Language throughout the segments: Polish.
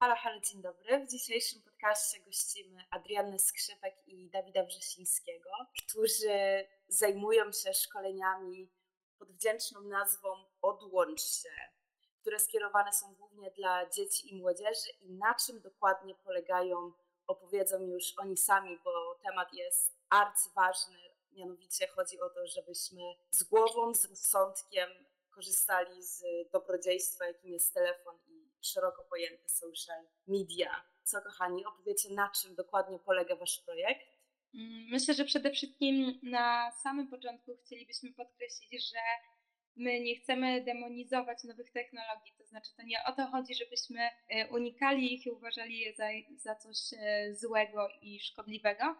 Halo, halo, dzień dobry. W dzisiejszym podcaście gościmy Adriannę Skrzypek i Dawida Wrzesińskiego, którzy zajmują się szkoleniami pod wdzięczną nazwą Odłącz się, które skierowane są głównie dla dzieci i młodzieży i na czym dokładnie polegają, opowiedzą już oni sami, bo temat jest arcyważny. Mianowicie chodzi o to, żebyśmy z głową, z rozsądkiem korzystali z dobrodziejstwa, jakim jest telefon i szeroko pojęte social media. Co kochani, opowiecie na czym dokładnie polega Wasz projekt? Mm, myślę, że przede wszystkim na samym początku chcielibyśmy podkreślić, że my nie chcemy demonizować nowych technologii. To znaczy, to nie o to chodzi, żebyśmy e, unikali ich i uważali je za, za coś e, złego i szkodliwego.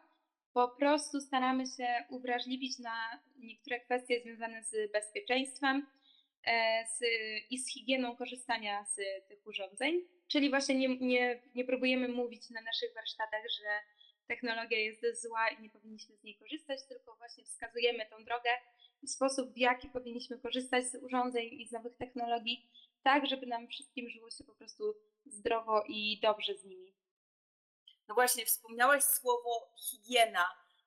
Po prostu staramy się uwrażliwić na niektóre kwestie związane z bezpieczeństwem z, i z higieną korzystania z tych urządzeń. Czyli właśnie nie, nie, nie próbujemy mówić na naszych warsztatach, że technologia jest zła i nie powinniśmy z niej korzystać, tylko właśnie wskazujemy tą drogę i sposób, w jaki powinniśmy korzystać z urządzeń i z nowych technologii, tak, żeby nam wszystkim żyło się po prostu zdrowo i dobrze z nimi. No właśnie, wspomniałaś słowo higiena.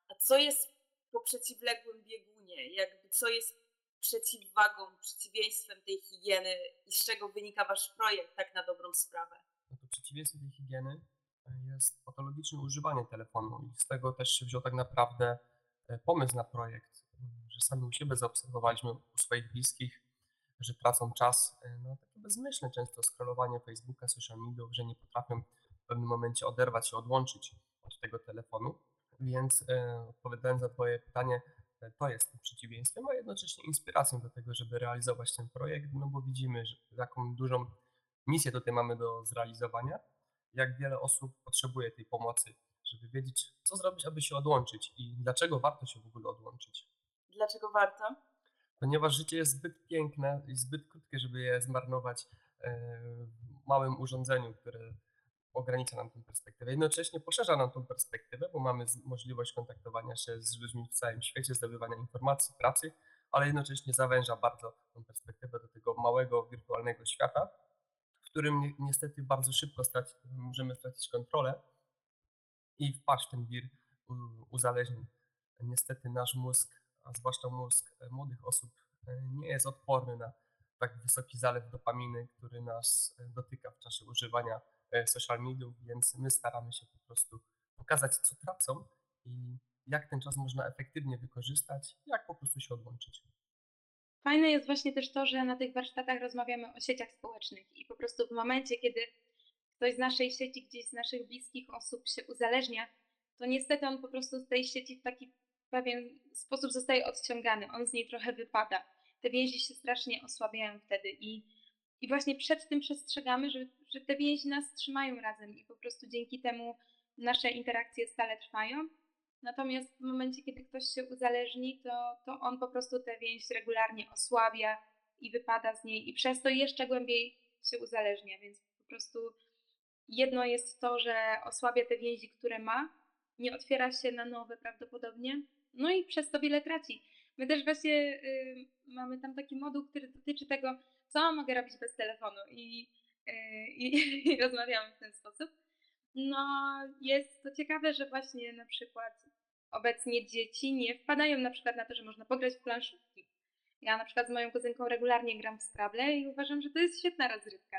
A co jest po przeciwległym biegunie? Jakby co jest przeciwwagą, przeciwieństwem tej higieny i z czego wynika wasz projekt, tak na dobrą sprawę? No to przeciwieństwem tej higieny jest patologiczne używanie telefonu i z tego też się wziął tak naprawdę e, pomysł na projekt, że sami u siebie zaobserwowaliśmy u swoich bliskich, że tracą czas, e, no takie bezmyślne często scrollowanie Facebooka, social media, że nie potrafią w pewnym momencie oderwać się, odłączyć od tego telefonu. Więc e, odpowiadając na Twoje pytanie, to jest tym przeciwieństwem, a jednocześnie inspiracją do tego, żeby realizować ten projekt, no bo widzimy, że jaką dużą misję tutaj mamy do zrealizowania jak wiele osób potrzebuje tej pomocy, żeby wiedzieć, co zrobić, aby się odłączyć i dlaczego warto się w ogóle odłączyć. Dlaczego warto? Ponieważ życie jest zbyt piękne i zbyt krótkie, żeby je zmarnować e, w małym urządzeniu, które ogranicza nam tę perspektywę. Jednocześnie poszerza nam tę perspektywę, bo mamy możliwość kontaktowania się z ludźmi w całym świecie, zdobywania informacji, pracy, ale jednocześnie zawęża bardzo tę perspektywę do tego małego, wirtualnego świata, w którym niestety bardzo szybko straci, możemy stracić kontrolę i wpaść w ten wir uzależnień. Niestety nasz mózg, a zwłaszcza mózg e, młodych osób, e, nie jest odporny na tak wysoki zalew dopaminy, który nas e, dotyka w czasie używania social mediów, więc my staramy się po prostu pokazać, co tracą i jak ten czas można efektywnie wykorzystać, jak po prostu się odłączyć. Fajne jest właśnie też to, że na tych warsztatach rozmawiamy o sieciach społecznych i po prostu w momencie, kiedy ktoś z naszej sieci, gdzieś z naszych bliskich osób się uzależnia, to niestety on po prostu z tej sieci w taki pewien sposób zostaje odciągany, on z niej trochę wypada. Te więzi się strasznie osłabiają wtedy i, i właśnie przed tym przestrzegamy, że, że te więzi nas trzymają razem i po prostu dzięki temu nasze interakcje stale trwają Natomiast w momencie, kiedy ktoś się uzależni, to, to on po prostu tę więź regularnie osłabia i wypada z niej i przez to jeszcze głębiej się uzależnia, więc po prostu jedno jest to, że osłabia te więzi, które ma, nie otwiera się na nowe prawdopodobnie, no i przez to wiele traci. My też właśnie y, mamy tam taki moduł, który dotyczy tego, co mogę robić bez telefonu i, i, i rozmawiamy w ten sposób. No, jest to ciekawe, że właśnie na przykład obecnie dzieci nie wpadają na przykład na to, że można pograć w planszówki. Ja na przykład z moją kuzynką regularnie gram w Scrabble i uważam, że to jest świetna rozrywka.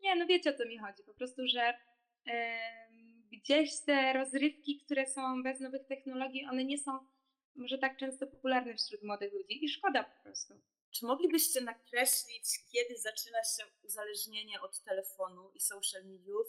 Nie, no wiecie o co mi chodzi. Po prostu, że yy, gdzieś te rozrywki, które są bez nowych technologii, one nie są może tak często popularne wśród młodych ludzi i szkoda po prostu. Czy moglibyście nakreślić, kiedy zaczyna się uzależnienie od telefonu i social mediów?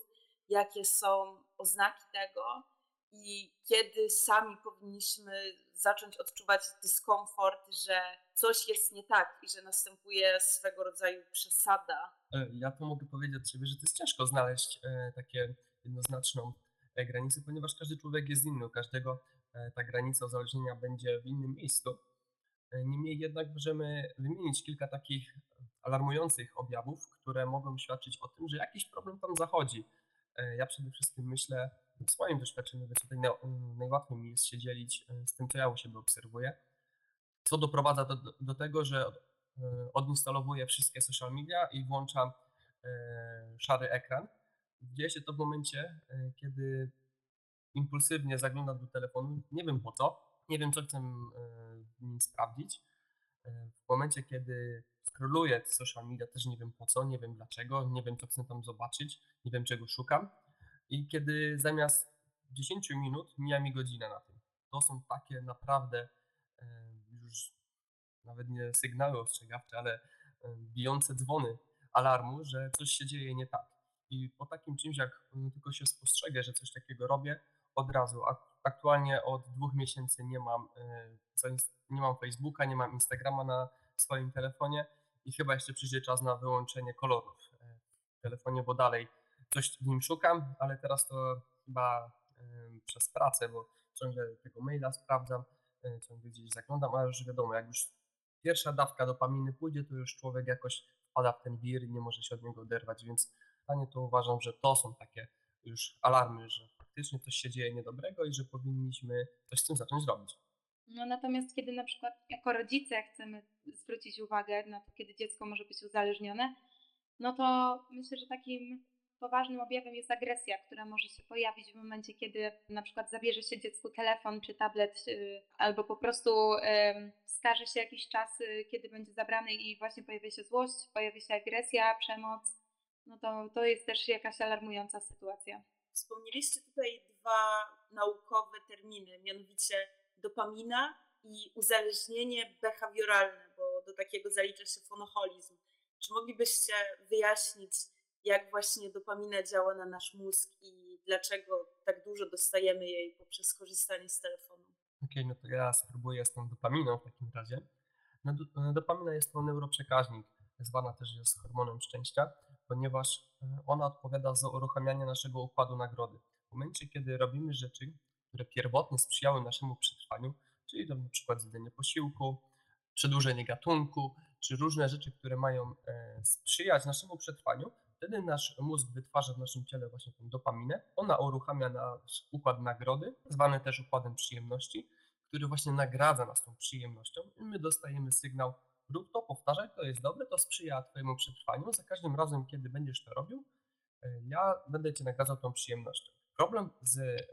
Jakie są oznaki tego? i kiedy sami powinniśmy zacząć odczuwać dyskomfort, że coś jest nie tak i że następuje swego rodzaju przesada. E, ja to mogę powiedzieć od siebie, że to jest ciężko znaleźć e, takie jednoznaczną e, granicę, ponieważ każdy człowiek jest inny, u każdego ta granica uzależnienia będzie w innym miejscu. Niemniej jednak możemy wymienić kilka takich alarmujących objawów, które mogą świadczyć o tym, że jakiś problem tam zachodzi. Ja przede wszystkim myślę w swoim doświadczeniu, więc tutaj najłatwiej mi jest się dzielić e, z tym, co ja u siebie obserwuję, co doprowadza do, do tego, że e, odinstalowuję wszystkie social media i włączam e, szary ekran, dzieje się to w momencie, e, kiedy impulsywnie zaglądam do telefonu, nie wiem po co, nie wiem co chcę e, nim sprawdzić. E, w momencie, kiedy scrolluję social media, też nie wiem po co, nie wiem dlaczego, nie wiem co chcę tam zobaczyć, nie wiem czego szukam. I kiedy zamiast 10 minut mija mi godzina na tym. To są takie naprawdę już nawet nie sygnały ostrzegawcze, ale bijące dzwony alarmu, że coś się dzieje nie tak. I po takim czymś, jak tylko się spostrzegę, że coś takiego robię, od razu. Aktualnie od dwóch miesięcy nie mam, e, nie mam Facebooka, nie mam Instagrama na swoim telefonie i chyba jeszcze przyjdzie czas na wyłączenie kolorów e, w telefonie, bo dalej coś w nim szukam, ale teraz to chyba przez pracę, bo ciągle tego maila sprawdzam, ciągle gdzieś zaglądam, ale już wiadomo, jak już pierwsza dawka dopaminy pójdzie, to już człowiek jakoś wpada w ten wir i nie może się od niego oderwać, więc Panie to uważam, że to są takie już alarmy, że faktycznie coś się dzieje niedobrego i że powinniśmy coś z tym zacząć robić. No natomiast kiedy na przykład jako rodzice chcemy zwrócić uwagę na to, kiedy dziecko może być uzależnione, no to myślę, że takim poważnym objawem jest agresja, która może się pojawić w momencie, kiedy na przykład zabierze się dziecku telefon czy tablet, y, albo po prostu wskaże się jakiś czas, y, kiedy będzie zabrany i właśnie pojawia się złość, pojawia się agresja, przemoc, no to, to jest też jakaś alarmująca sytuacja. Wspomnieliście tutaj dwa naukowe terminy, mianowicie dopamina i uzależnienie behawioralne, bo do takiego zalicza się fonoholizm. Czy moglibyście wyjaśnić, jak właśnie dopamina działa na nasz mózg i dlaczego tak dużo dostajemy jej poprzez korzystanie z telefonu? Okej, okay, no to ja spróbuję z tą dopaminą w takim razie. No, dopamina jest to neuroprzekaźnik, zwana też jest hormonem szczęścia, ponieważ e, ona odpowiada za uruchamianie naszego układu nagrody. W momencie, kiedy robimy rzeczy, które pierwotnie sprzyjały naszemu przetrwaniu, czyli to na przykład jedzenie posiłku, przedłużenie gatunku, czy różne rzeczy, które mają e, sprzyjać naszemu przetrwaniu, wtedy nasz mózg wytwarza w naszym ciele właśnie tę dopaminę. Ona uruchamia nasz układ nagrody, zwany też układem przyjemności, który właśnie nagradza nas tą przyjemnością i my dostajemy sygnał rób to, powtarzaj, to jest dobre, to sprzyja Twojemu przetrwaniu. Za każdym razem, kiedy będziesz to robił, e, ja będę Cię nagradzał tą przyjemnością. Problem z e,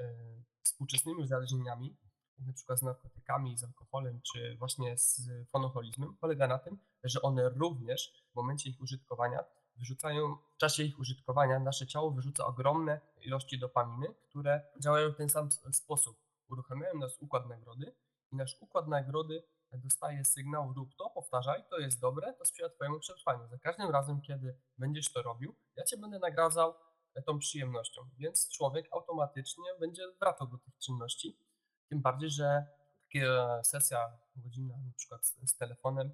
współczesnymi uzależnieniami, na przykład z narkotykami, z alkoholem, czy właśnie z fonoholizmem, polega na tym, że one również w momencie ich użytkowania wyrzucają, w czasie ich użytkowania nasze ciało wyrzuca ogromne ilości dopaminy, które działają w ten sam sposób. Uruchamiają nas układ nagrody i nasz układ nagrody dostaje sygnał rób to, powtarzaj, to jest dobre, to sprzyja Twojemu przetrwaniu. Za każdym razem, kiedy będziesz to robił, ja Cię będę nagradzał e, tą przyjemnością, więc człowiek automatycznie będzie wracał do tych czynności. Tym bardziej, że taka sesja godzina na przykład z, z telefonem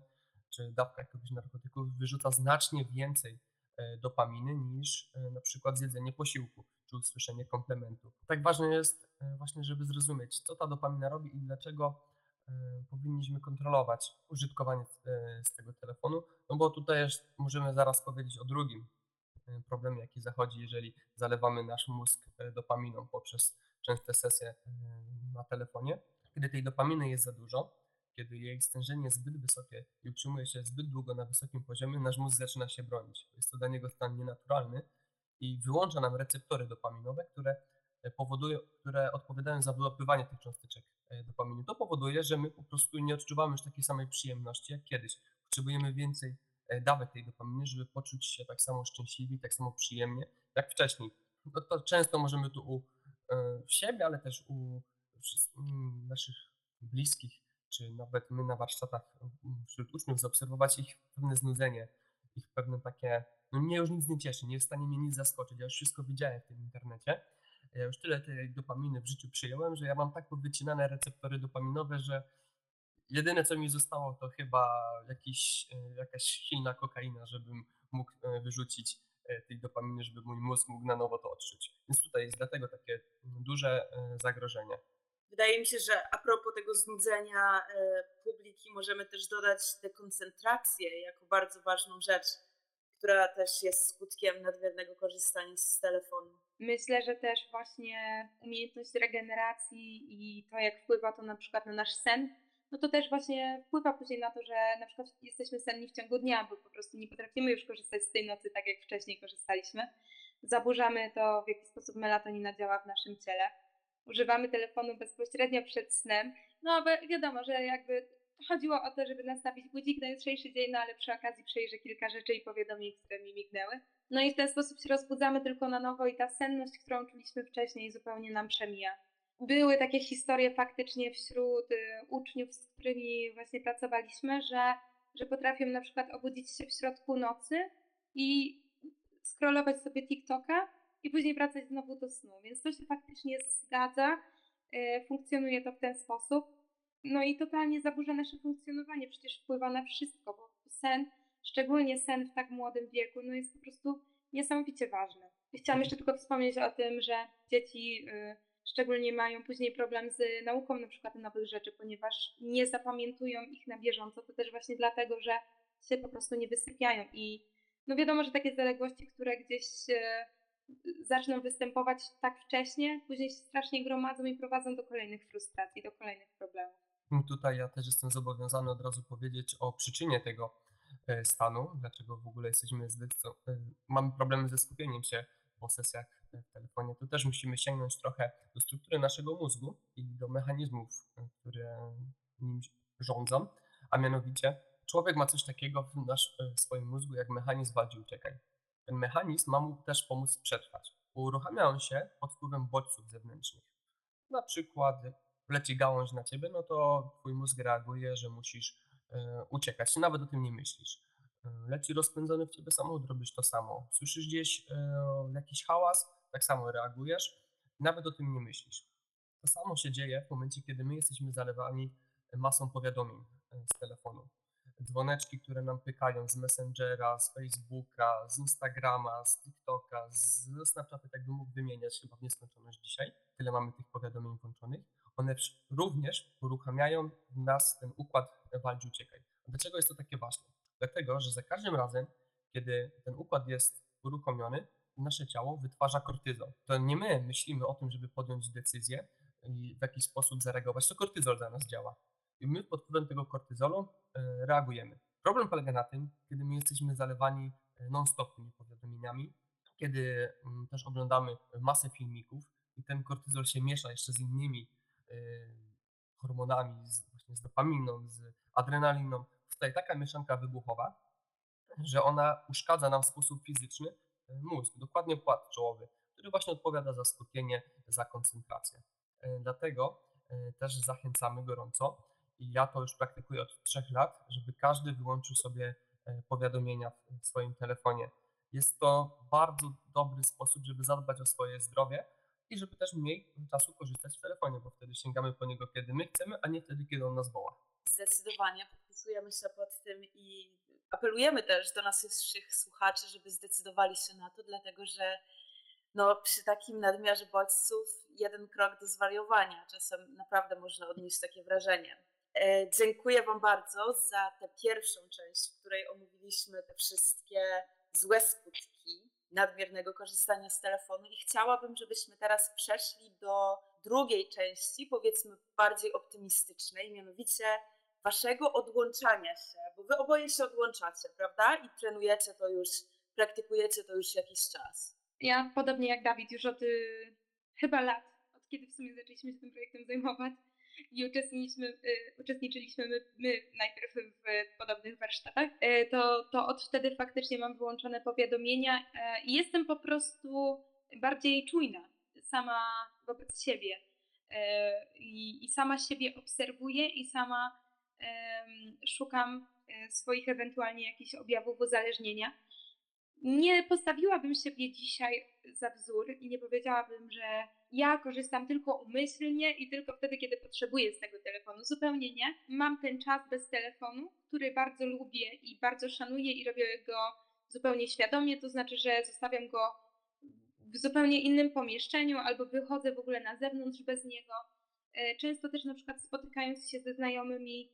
czy dawka jakiegoś narkotyku wyrzuca znacznie więcej e, dopaminy niż e, na przykład zjedzenie posiłku czy usłyszenie komplementu. Tak ważne jest właśnie, żeby zrozumieć, co ta dopamina robi i dlaczego E, powinniśmy kontrolować użytkowanie e, z tego telefonu, no bo tutaj możemy zaraz powiedzieć o drugim e, problemie, jaki zachodzi, jeżeli zalewamy nasz mózg dopaminą poprzez częste sesje na telefonie. Kiedy tej dopaminy jest za dużo, kiedy jej stężenie jest zbyt wysokie i utrzymuje się zbyt długo na wysokim poziomie, nasz mózg zaczyna się bronić. Jest to dla niego stan nienaturalny i wyłącza nam receptory dopaminowe, które powodują, które odpowiadają za wyłapywanie tych cząsteczek E, dopaminy. To powoduje, że my po prostu nie odczuwamy już takiej samej przyjemności jak kiedyś. Potrzebujemy więcej e, dawek tej dopaminy, żeby poczuć się tak samo szczęśliwi, tak samo przyjemnie jak wcześniej. No to często możemy tu u e, w siebie, ale też u naszych bliskich, czy nawet my na warsztatach wśród uczniów zaobserwować ich pewne znudzenie, ich pewne takie, no mnie już nic nie cieszy, nie jest w stanie mnie nic zaskoczyć, ja już wszystko widziałem w tym internecie ja już tyle tej dopaminy w życiu przyjąłem, że ja mam tak wycinane receptory dopaminowe, że jedyne co mi zostało to chyba jakiś, e, jakaś silna kokaina, żebym mógł e, wyrzucić e, tej dopaminy, żeby mój mózg mógł na nowo to odczuć. Więc tutaj jest dlatego takie duże zagrożenie. Wydaje mi się, że a propos tego znudzenia publiki, możemy też dodać dekoncentrację jako bardzo ważną rzecz, która też jest skutkiem nadmiernego korzystania z telefonu. Myślę, że też właśnie umiejętność regeneracji i to, jak wpływa to na przykład na nasz sen, no to też właśnie wpływa później na to, że na przykład jesteśmy senni w ciągu dnia, bo po prostu nie potrafimy już korzystać z tej nocy tak, jak wcześniej korzystaliśmy. zaburzamy to, w jaki sposób melatonina działa w naszym ciele. Używamy telefonu bezpośrednio przed snem, no wiadomo, że jakby chodziło o to, żeby nastawić budzik na jutrzejszy dzień, no ale przy okazji przejrzę kilka rzeczy i powiadomień, które mi mignęły. No i w ten sposób się rozbudzamy tylko na nowo i ta senność, którą czuliśmy wcześniej, zupełnie nam przemija. Były takie historie faktycznie wśród y, uczniów, z którymi właśnie pracowaliśmy, że, że potrafią na przykład obudzić się w środku nocy i scrollować sobie TikToka i później wracać znowu do snu. Więc to się faktycznie zgadza, y, funkcjonuje to w ten sposób. No i totalnie zaburza nasze funkcjonowanie, przecież wpływa na wszystko, bo sen, szczególnie sen w tak młodym wieku, no jest po prostu niesamowicie ważny. Chciałam jeszcze tylko wspomnieć o tym, że dzieci y, szczególnie mają później problem z nauką na przykład nowych rzeczy, ponieważ nie zapamiętują ich na bieżąco. To też właśnie dlatego, że się po prostu nie wysypiają i no wiadomo, że takie zaległości, które gdzieś e, zaczną występować tak wcześnie, później się strasznie gromadzą i prowadzą do kolejnych frustracji, do kolejnych problemów. Tutaj ja też jestem zobowiązany od razu powiedzieć o przyczynie tego e, stanu, dlaczego w ogóle jesteśmy e, mamy problemy ze skupieniem się po sesjach e, w telefonie. Tu też musimy sięgnąć trochę do struktury naszego mózgu i do mechanizmów, które nim rządzą, a mianowicie człowiek ma coś takiego w, nasz, w swoim mózgu jak mechanizm walki uciekaj. Ten mechanizm ma mu też pomóc przetrwać. Uruchamia on się pod wpływem bodźców zewnętrznych. Na przykład leci gałąź na ciebie, no to twój mózg reaguje, że musisz e, uciekać. Nawet o tym nie myślisz. E, Leci rozpędzony w ciebie samochód, robisz to samo. Słyszysz gdzieś e, jakiś hałas, tak samo reagujesz. Nawet o tym nie myślisz. To samo się dzieje w momencie, kiedy my jesteśmy zalewani masą powiadomień z telefonu. Dzwoneczki, które nam pykają z Messengera, z Facebooka, z Instagrama, z TikToka, z Snapchata, tak bym mógł wymieniać chyba w nieskończoność dzisiaj. Tyle mamy tych powiadomień włączonych. One również uruchamiają w nas ten układ walcz uciekaj. Dlaczego jest to takie ważne? Dlatego, że za każdym razem, kiedy ten układ jest uruchomiony, nasze ciało wytwarza kortyzol. To nie my myślimy o tym, żeby podjąć decyzję i w jakiś sposób zareagować, to kortyzol za nas działa. I my pod wpływem tego kortyzolu e, reagujemy. Problem polega na tym, kiedy my jesteśmy zalewani e, non-stop tymi powiadomieniami, kiedy mm, też oglądamy masę filmików i ten kortyzol się miesza jeszcze z innymi hormonami, z, właśnie z dopaminą, z adrenaliną. Tutaj taka mieszanka wybuchowa, że ona uszkadza nam w sposób fizyczny e, mózg, dokładnie płat czołowy, który właśnie odpowiada za skupienie, za koncentrację. E, Dlatego też zachęcamy gorąco i ja to już praktykuję od trzech lat, żeby każdy wyłączył sobie powiadomienia w swoim telefonie. Jest to bardzo dobry sposób, żeby zadbać o swoje zdrowie i żeby też mniej czasu korzystać w telefonie, bo wtedy sięgamy po niego, kiedy my chcemy, a nie wtedy, kiedy on nas woła. Zdecydowanie podpisujemy się pod tym i apelujemy też do naszych słuchaczy, żeby zdecydowali się na to, dlatego że no, przy takim nadmiarze bodźców jeden krok do zwariowania. Czasem naprawdę można odnieść takie wrażenie. E, dziękuję Wam bardzo za tę pierwszą część, w której omówiliśmy te wszystkie złe skutki nadmiernego korzystania z telefonu i chciałabym, żebyśmy teraz przeszli do drugiej części, powiedzmy bardziej optymistycznej, mianowicie waszego odłączania się, bo wy oboje się odłączacie, prawda? I trenujecie to już, praktykujecie to już jakiś czas. Ja podobnie jak Dawid już od y, chyba lat, od kiedy w sumie zaczęliśmy się tym projektem zajmować i uczestniczyliśmy, y, uczestniczyliśmy my, my najpierw w podobnych warsztatach, y, to, to od wtedy faktycznie mam wyłączone powiadomienia y, i jestem po prostu bardziej czujna sama wobec siebie. Y, i, i sama siebie obserwuję i sama szukam swoich ewentualnie jakichś objawów uzależnienia. Nie postawiłabym siebie dzisiaj za wzór i nie powiedziałabym, że ja korzystam tylko umyślnie i tylko wtedy, kiedy potrzebuję z tego telefonu. Zupełnie nie. Mam ten czas bez telefonu, który bardzo lubię i bardzo szanuję i robię go zupełnie świadomie, to znaczy, że zostawiam go w zupełnie innym pomieszczeniu albo wychodzę w ogóle na zewnątrz bez niego. E, Często też na przykład spotykając się ze znajomymi,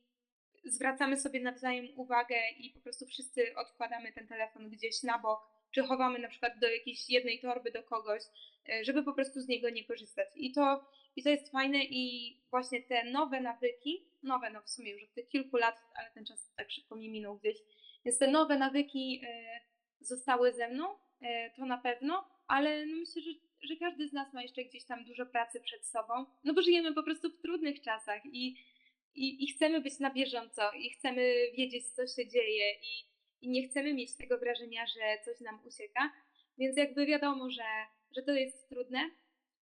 zwracamy sobie nawzajem uwagę i po prostu wszyscy odkładamy ten telefon gdzieś na bok, czy chowamy na przykład do jakiejś jednej torby do kogoś, e, żeby po prostu z niego nie korzystać. I to, i to jest fajne i właśnie te nowe nawyki, nowe no w sumie już od tych kilku lat, ale ten czas tak szybko mi minął gdzieś, więc te nowe nawyki e, zostały ze mną, e, to na pewno. ale no myślę, że, że każdy z nas ma jeszcze gdzieś tam dużo pracy przed sobą, no bo żyjemy po prostu w trudnych czasach i, i, i chcemy być na bieżąco i chcemy wiedzieć, co się dzieje i, i nie chcemy mieć tego wrażenia, że coś nam ucieka, więc jakby wiadomo, że, że to jest trudne,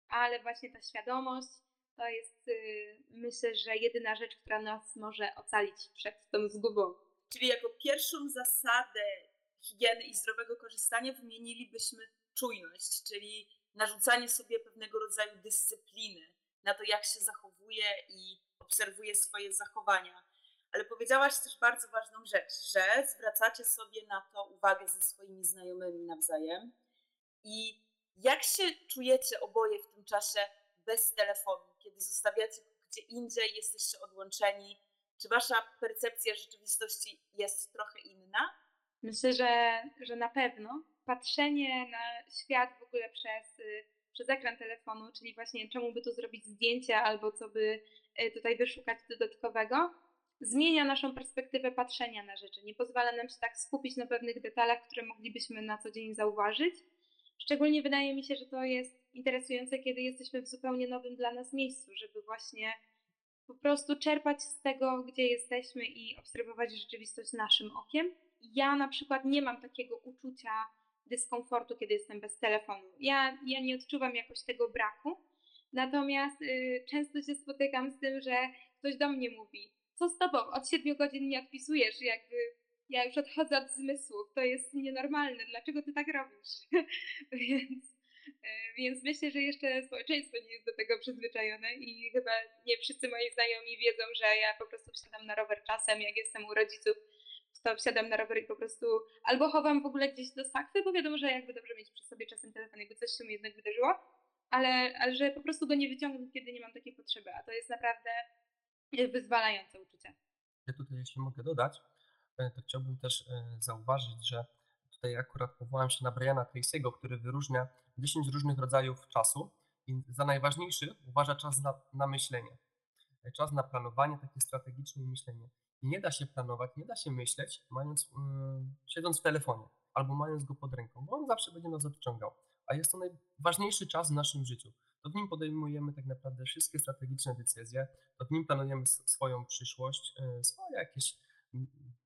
ale właśnie ta świadomość to jest, yy, myślę, że jedyna rzecz, która nas może ocalić przed tą zgubą. Czyli jako pierwszą zasadę higieny i zdrowego korzystania wymienilibyśmy czujność, czyli narzucanie sobie pewnego rodzaju dyscypliny na to, jak się zachowuje i obserwuje swoje zachowania. Ale powiedziałaś też bardzo ważną rzecz, że zwracacie sobie na to uwagę ze swoimi znajomymi nawzajem. I jak się czujecie oboje w tym czasie bez telefonu, kiedy zostawiacie gdzie indziej, jesteście odłączeni? Czy wasza percepcja rzeczywistości jest trochę inna? Myślę, że, że na pewno patrzenie na świat w ogóle przez, y, przez ekran telefonu, czyli właśnie czemu by tu zrobić zdjęcie albo co by y, tutaj wyszukać dodatkowego, zmienia naszą perspektywę patrzenia na rzeczy. Nie pozwala nam się tak skupić na pewnych detalach, które moglibyśmy na co dzień zauważyć. Szczególnie wydaje mi się, że to jest interesujące, kiedy jesteśmy w zupełnie nowym dla nas miejscu, żeby właśnie po prostu czerpać z tego, gdzie jesteśmy i obserwować rzeczywistość naszym okiem. Ja na przykład nie mam takiego uczucia dyskomfortu, kiedy jestem bez telefonu. Ja, ja nie odczuwam jakoś tego braku. Natomiast y, często się spotykam z tym, że ktoś do mnie mówi, co z tobą, od 7 godzin nie odpisujesz, jakby ja już odchodzę od zmysłów, to jest nienormalne, dlaczego ty tak robisz? więc, y, więc myślę, że jeszcze społeczeństwo nie jest do tego przyzwyczajone i chyba nie wszyscy moi znajomi wiedzą, że ja po prostu wsiadam na rower czasem, jak jestem u rodziców, to wsiadam na rower i po prostu albo chowam w ogóle gdzieś do sakwy, bo wiadomo, że jakby dobrze mieć przy sobie czasem telefon, jakby coś się mi jednak wydarzyło, ale, ale że po prostu go nie wyciągnę, kiedy nie mam takiej potrzeby, a to jest naprawdę wyzwalające uczucie. Ja tutaj, jeśli mogę dodać, e, to chciałbym też e, zauważyć, że tutaj akurat powołałem się na Briana Tracy'ego, który wyróżnia 10 różnych rodzajów czasu i za najważniejszy uważa czas na, na myślenie. E, czas na planowanie takie strategiczne myślenie. Nie da się planować, nie da się myśleć, mając, yy, siedząc w telefonie albo mając go pod ręką, bo on zawsze będzie nas odciągał. A jest to najważniejszy czas w naszym życiu. To w nim podejmujemy tak naprawdę wszystkie strategiczne decyzje, to w nim planujemy swoją przyszłość, yy, swoje jakieś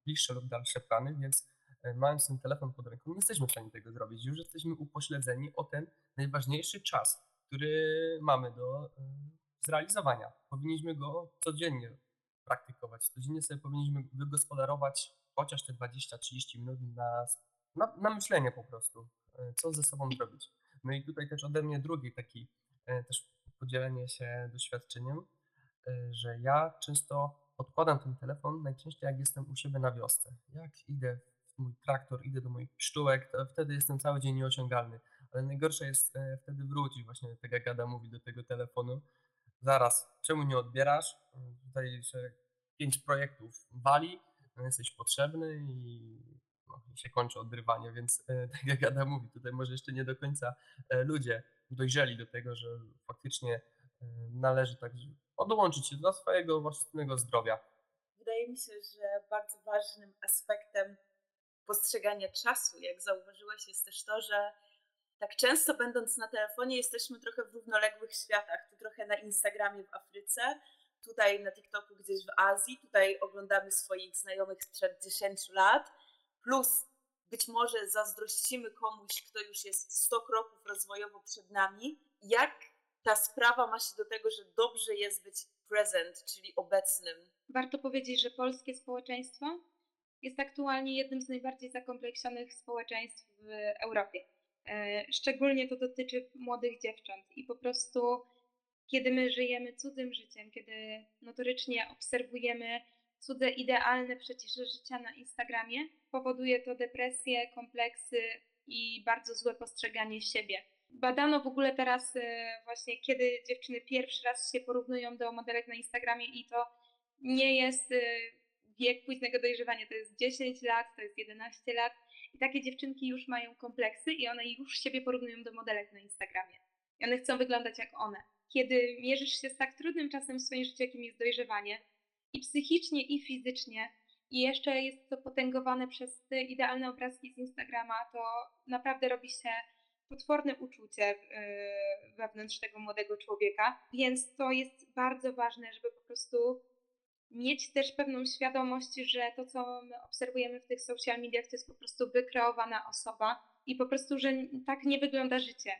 bliższe lub dalsze plany, więc yy, mając ten telefon pod ręką, nie jesteśmy w stanie tego zrobić. Już jesteśmy upośledzeni o ten najważniejszy czas, który mamy do yy, zrealizowania. Powinniśmy go codziennie praktykować. Codziennie sobie powinniśmy wygospodarować chociaż te 20-30 minut na, na, na, myślenie po prostu, e, co ze sobą zrobić. No i tutaj też ode mnie drugi taki e, też podzielenie się doświadczeniem, e, że ja często odkładam ten telefon najczęściej jak jestem u siebie na wiosce. Jak idę w mój traktor, idę do moich pszczółek, to wtedy jestem cały dzień nieosiągalny. Ale najgorsze jest wtedy wrócić właśnie, tak jak Ada mówi, do tego telefonu, zaraz, czemu nie odbierasz? Tutaj się pięć projektów wali, no jesteś potrzebny i no, się kończy odrywanie, więc e, tak jak Adam mówi, tutaj może jeszcze nie do końca e, ludzie dojrzeli do tego, że faktycznie e, należy tak odłączyć się do swojego własnego zdrowia. Wydaje mi się, że bardzo ważnym aspektem postrzegania czasu, jak zauważyłeś, jest też to, że tak często będąc na telefonie, jesteśmy trochę w równoległych światach. Tu trochę na Instagramie w Afryce, tutaj na TikToku gdzieś w Azji, tutaj oglądamy swoich znajomych sprzed 10 lat, plus być może zazdrościmy komuś, kto już jest 100 kroków rozwojowo przed nami. Jak ta sprawa ma się do tego, że dobrze jest być present, czyli obecnym? Warto powiedzieć, że polskie społeczeństwo jest aktualnie jednym z najbardziej zakompleksionych społeczeństw w Europie E, szczególnie to dotyczy młodych dziewcząt i po prostu kiedy my żyjemy cudzym życiem, kiedy notorycznie obserwujemy cudze idealne przecież życia na Instagramie, powoduje to depresję, kompleksy i bardzo złe postrzeganie siebie. Badano w ogóle teraz e, właśnie, kiedy dziewczyny pierwszy raz się porównują do modelek na Instagramie i to nie jest e, wiek późnego dojrzewania, to jest 10 lat, to jest 11 lat i takie dziewczynki już mają kompleksy i one już siebie porównują do modelek na Instagramie. I one chcą wyglądać jak one. Kiedy mierzysz się z tak trudnym czasem w swoim życiu, jakim jest dojrzewanie, i psychicznie, i fizycznie, i jeszcze jest to potęgowane przez te idealne obrazki z Instagrama, to naprawdę robi się potworne uczucie y, wewnątrz tego młodego człowieka, więc to jest bardzo ważne, żeby po prostu mieć też pewną świadomość, że to, co my obserwujemy w tych social mediach, to jest po prostu wykreowana osoba i po prostu, że tak nie wygląda życie.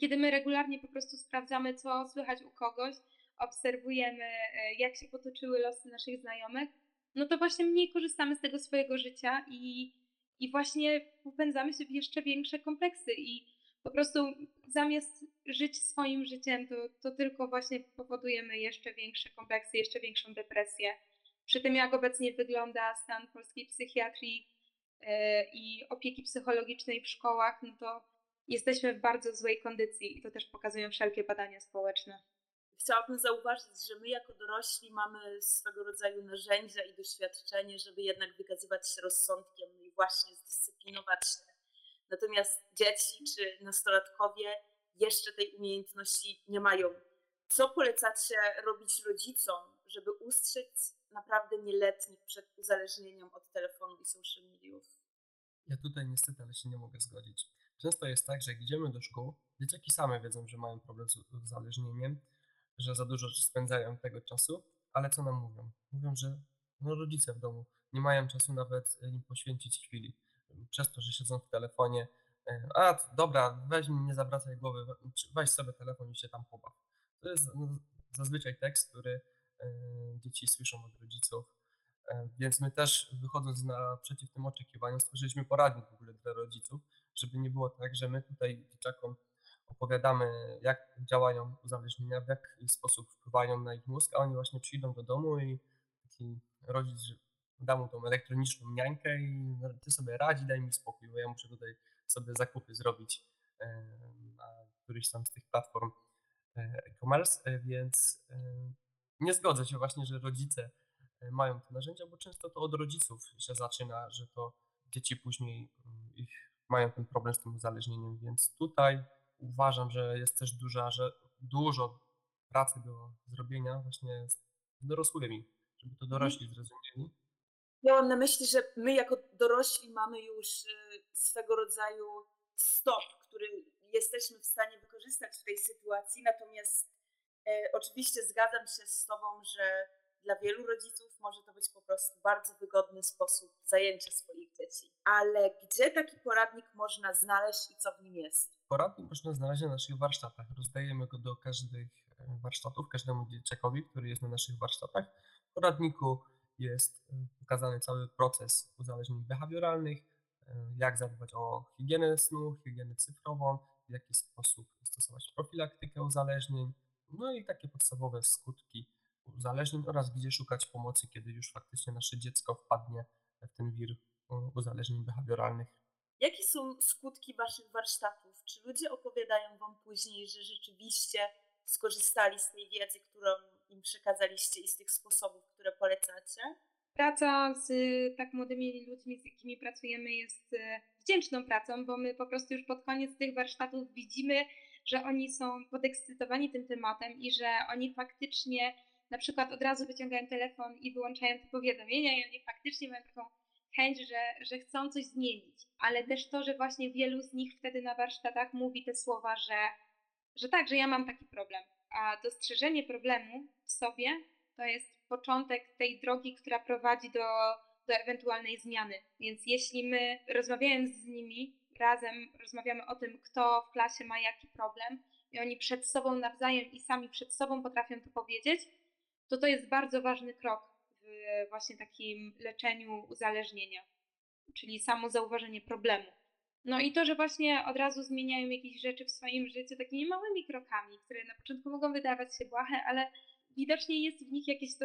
Kiedy my regularnie po prostu sprawdzamy, co słychać u kogoś, obserwujemy, e, jak się potoczyły losy naszych znajomych, no to właśnie mniej korzystamy z tego swojego życia i, i właśnie popędzamy się w jeszcze większe kompleksy i po prostu zamiast żyć swoim życiem, to, to tylko właśnie powodujemy jeszcze większe kompleksy, jeszcze większą depresję. Przy tym, jak obecnie wygląda stan polskiej psychiatrii yy, i opieki psychologicznej w szkołach, no to jesteśmy w bardzo złej kondycji i to też pokazują wszelkie badania społeczne. Chciałabym zauważyć, że my jako dorośli mamy swego rodzaju narzędzia i doświadczenie, żeby jednak wykazywać się rozsądkiem i właśnie zdyscyplinować się Natomiast dzieci czy nastolatkowie jeszcze tej umiejętności nie mają. Co polecacie robić rodzicom, żeby ustrzec naprawdę nieletnich przed uzależnieniem od telefonu i social mediów? Ja tutaj niestety, ale się nie mogę zgodzić. Często jest tak, że jak idziemy do szkół, dzieciaki same wiedzą, że mają problem z uzależnieniem, że za dużo spędzają tego czasu, ale co nam mówią? Mówią, że no rodzice w domu nie mają czasu nawet im poświęcić chwili przez to, że siedzą w telefonie, e, a dobra, weź mi, nie zawracaj głowy, weź sobie telefon i się tam pobaw. To jest no, zazwyczaj tekst, który e, dzieci słyszą od rodziców, e, więc my też wychodząc naprzeciw tym oczekiwaniom stworzyliśmy poradnik w ogóle dla rodziców, żeby nie było tak, że my tutaj dzieciakom opowiadamy, jak działają uzależnienia, w jaki sposób wpływają na ich mózg, a oni właśnie przyjdą do domu i taki rodzic dam mu tą elektroniczną niańkę i no, ty sobie radzi, daj mi spokój, bo ja muszę tutaj sobie zakupy zrobić na któryś tam z tych platform e, e-commerce, e, więc e, nie zgodzę się właśnie, że rodzice mają te narzędzia, bo często to od rodziców się zaczyna, że to dzieci później mm, ich mają ten problem z tym uzależnieniem, więc tutaj uważam, że jest też duża, że dużo pracy do zrobienia właśnie z dorosłymi, żeby to mhm. dorośli zrozumieli Miałam na myśli, że my jako dorośli mamy już y, swego rodzaju stop, który jesteśmy w stanie wykorzystać w tej sytuacji. Natomiast e, oczywiście zgadzam się z Tobą, że dla wielu rodziców może to być po prostu bardzo wygodny sposób zajęcia swoich dzieci. Ale gdzie taki poradnik można znaleźć i co w nim jest? Poradnik można znaleźć na naszych warsztatach. Rozdajemy go do każdych e, warsztatów, każdemu dzieciakowi, który jest na naszych warsztatach. W poradniku jest y, pokazany cały proces uzależnień behawioralnych, y, jak zadbać o higienę snu, higienę cyfrową, w jaki sposób stosować profilaktykę uzależnień, no i takie podstawowe skutki uzależnień oraz gdzie szukać pomocy, kiedy już faktycznie nasze dziecko wpadnie w ten wir uzależnień behawioralnych. Jakie są skutki Waszych warsztatów? Czy ludzie opowiadają Wam później, że rzeczywiście skorzystali z tej wiedzy, którą im przekazaliście i z tych sposobów, które polecacie? Praca z tak młodymi ludźmi, z jakimi pracujemy, jest e, wdzięczną pracą, bo my po prostu już pod koniec tych warsztatów widzimy, że oni są podekscytowani tym tematem i że oni faktycznie na przykład od razu wyciągają telefon i wyłączają te powiadomienia i oni faktycznie mają taką chęć, że, że chcą coś zmienić. Ale też to, że właśnie wielu z nich wtedy na warsztatach mówi te słowa, że, że tak, że ja mam taki problem, a dostrzeżenie problemu w sobie to jest początek tej drogi, która prowadzi do, do ewentualnej zmiany. Więc jeśli my rozmawiając z nimi razem, rozmawiamy o tym, kto w klasie ma jaki problem, i oni przed sobą nawzajem i sami przed sobą potrafią to powiedzieć, to to jest bardzo ważny krok w właśnie takim leczeniu uzależnienia, czyli samo zauważenie problemu. No i to, że właśnie od razu zmieniają jakieś rzeczy w swoim życiu takimi małymi krokami, które na początku mogą wydawać się błahe, ale widocznie jest w nich jakieś to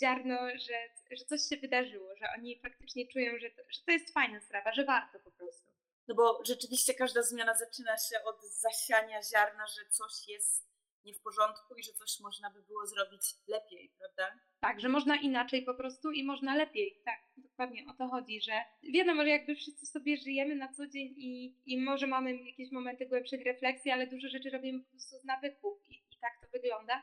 ziarno, że, że coś się wydarzyło, że oni faktycznie czują, że to, że to jest fajna sprawa, że warto po prostu. No bo rzeczywiście każda zmiana zaczyna się od zasiania ziarna, że coś jest nie w porządku i że coś można by było zrobić lepiej, prawda? Tak, że można inaczej po prostu i można lepiej. Tak, dokładnie o to chodzi, że wiadomo, że jakby wszyscy sobie żyjemy na co dzień i, i może mamy jakieś momenty głębszych refleksji, ale dużo rzeczy robimy po prostu z nawyków i, i tak to wygląda.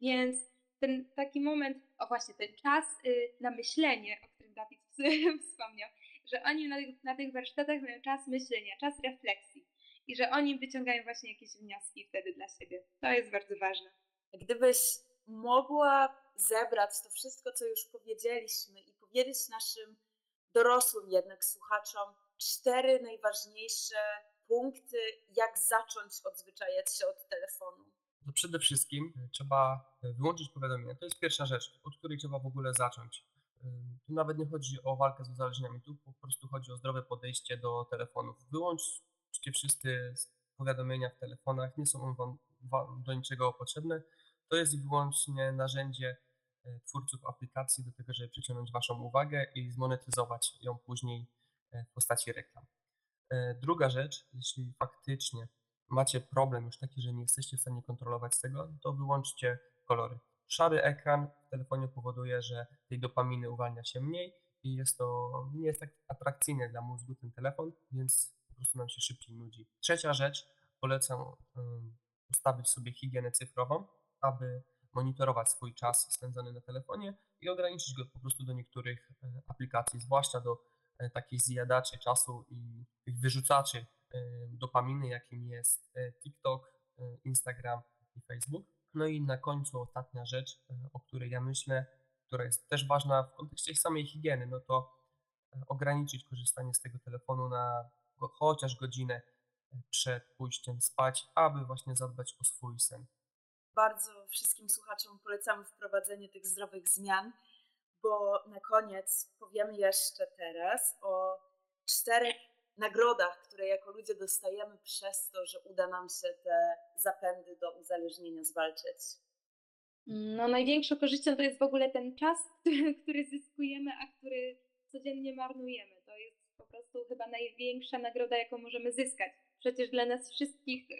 Więc ten taki moment, o właśnie ten czas y, na myślenie, o którym Dawid wspomniał, że oni na, na tych warsztatach mają czas myślenia, czas refleksji. I że oni wyciągają właśnie jakieś wnioski wtedy dla siebie. To jest bardzo ważne. Gdybyś mogła zebrać to wszystko, co już powiedzieliśmy i powiedzieć naszym dorosłym jednak słuchaczom cztery najważniejsze punkty, jak zacząć odzwyczajać się od telefonu. To przede wszystkim trzeba wyłączyć powiadomienia. To jest pierwsza rzecz, od której trzeba w ogóle zacząć. Tu nawet nie chodzi o walkę z uzależnieniami, tu po prostu chodzi o zdrowe podejście do telefonów. Wyłączcie wszystkie powiadomienia w telefonach, nie są wam do niczego potrzebne. To jest wyłącznie narzędzie e, twórców aplikacji do tego, żeby przyciągnąć Waszą uwagę i zmonetyzować ją później e, w postaci reklam. E, druga rzecz, jeśli faktycznie macie problem już taki, że nie jesteście w stanie kontrolować tego, to wyłączcie kolory. Szary ekran w telefonie powoduje, że tej dopaminy uwalnia się mniej i jest to nie jest tak atrakcyjne dla mózgu ten telefon, więc po prostu nam się szybciej nudzi. Trzecia rzecz, polecam ustawić sobie higienę cyfrową, aby monitorować swój czas spędzony na telefonie i ograniczyć go po prostu do niektórych e, aplikacji, zwłaszcza do e, takich zjadaczy czasu i tych wyrzucaczy e, dopaminy, jakim jest TikTok, Instagram i Facebook. No i na końcu ostatnia rzecz, o której ja myślę, która jest też ważna w kontekście samej higieny, no to ograniczyć korzystanie z tego telefonu na chociaż godzinę przed pójściem spać, aby właśnie zadbać o swój sen. Bardzo wszystkim słuchaczom polecamy wprowadzenie tych zdrowych zmian, bo na koniec powiemy jeszcze teraz o czterech nagrodach, które jako ludzie dostajemy przez to, że uda nam się te zapędy do uzależnienia zwalczyć. No, największą korzyścią to jest w ogóle ten czas, który, który zyskujemy, a który codziennie marnujemy. Po prostu chyba największa nagroda, jaką możemy zyskać. Przecież dla nas wszystkich, yy,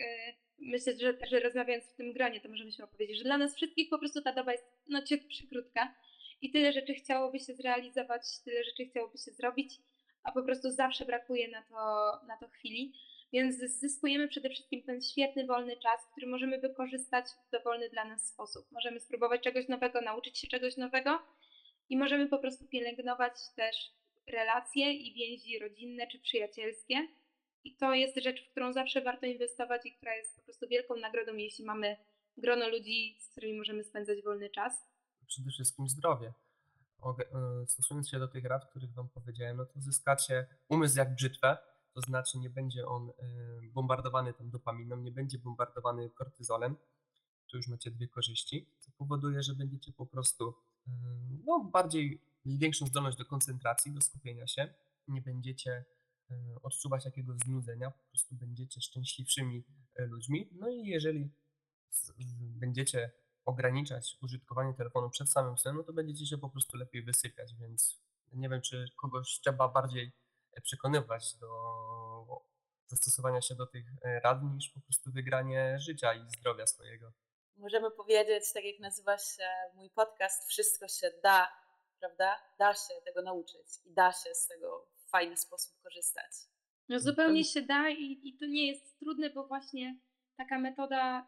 myślę, że, że rozmawiając w tym gronie, to możemy się opowiedzieć, że dla nas wszystkich po prostu ta doba jest no ciut przykrótka i tyle rzeczy chciałoby się zrealizować, tyle rzeczy chciałoby się zrobić, a po prostu zawsze brakuje na to, na to chwili. Więc zyskujemy przede wszystkim ten świetny, wolny czas, który możemy wykorzystać w dowolny dla nas sposób. Możemy spróbować czegoś nowego, nauczyć się czegoś nowego i możemy po prostu pielęgnować też relacje i więzi rodzinne czy przyjacielskie. I to jest rzecz, w którą zawsze warto inwestować i która jest po prostu wielką nagrodą, jeśli mamy grono ludzi, z którymi możemy spędzać wolny czas. Przede wszystkim zdrowie. E, stosując się do tych rad, których Wam powiedziałem, no to zyskacie umysł jak brzytwę, to znaczy nie będzie on e, bombardowany tą dopaminą, nie będzie bombardowany kortyzolem. Tu już macie dwie korzyści, co powoduje, że będziecie po prostu e, no, bardziej większą zdolność do koncentracji, do skupienia się. Nie będziecie odczuwać jakiegoś znudzenia, po prostu będziecie szczęśliwszymi ludźmi. No i jeżeli będziecie ograniczać użytkowanie telefonu przed samym snem, no to będziecie się po prostu lepiej wysypiać, więc nie wiem, czy kogoś trzeba bardziej e, przekonywać do zastosowania się do tych e, rad, niż po prostu wygranie życia i zdrowia swojego. Możemy powiedzieć, tak jak nazywa się mój podcast, wszystko się da, prawda? Da się tego nauczyć i da się z tego w fajny sposób korzystać. No zupełnie się da i, i to nie jest trudne, bo właśnie taka metoda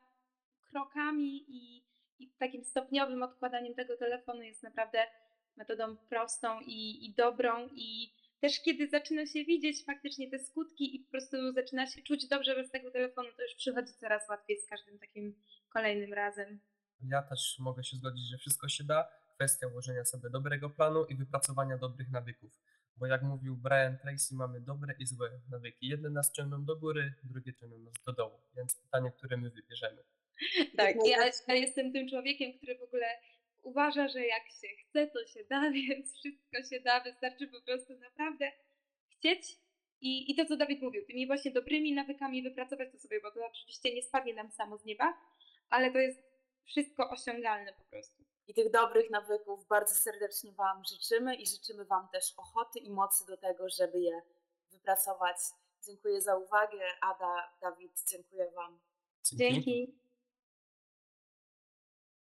krokami i i takim stopniowym odkładaniem tego telefonu jest naprawdę metodą prostą i, i dobrą i też kiedy zaczyna się widzieć faktycznie te skutki i po prostu zaczyna się czuć dobrze bez tego telefonu, to już przychodzi coraz łatwiej z każdym takim kolejnym razem. Ja też mogę się zgodzić, że wszystko się da. Kwestia ułożenia sobie dobrego planu i wypracowania dobrych nawyków. Bo jak mówił Brian Tracy, mamy dobre i złe nawyki. Jedne nas ciągną do góry, drugie ciągną nas do dołu. Więc pytanie, które my wybierzemy. Tak, ja, ja jestem tym człowiekiem, który w ogóle uważa, że jak się chce, to się da, więc wszystko się da, wystarczy po prostu naprawdę chcieć i, i to, co Dawid mówił, tymi właśnie dobrymi nawykami wypracować to sobie, bo to oczywiście nie spadnie nam samo z nieba, ale to jest wszystko osiągalne po prostu. I tych dobrych nawyków bardzo serdecznie Wam życzymy i życzymy Wam też ochoty i mocy do tego, żeby je wypracować. Dziękuję za uwagę. Ada, Dawid, dziękuję Wam. Dzięki.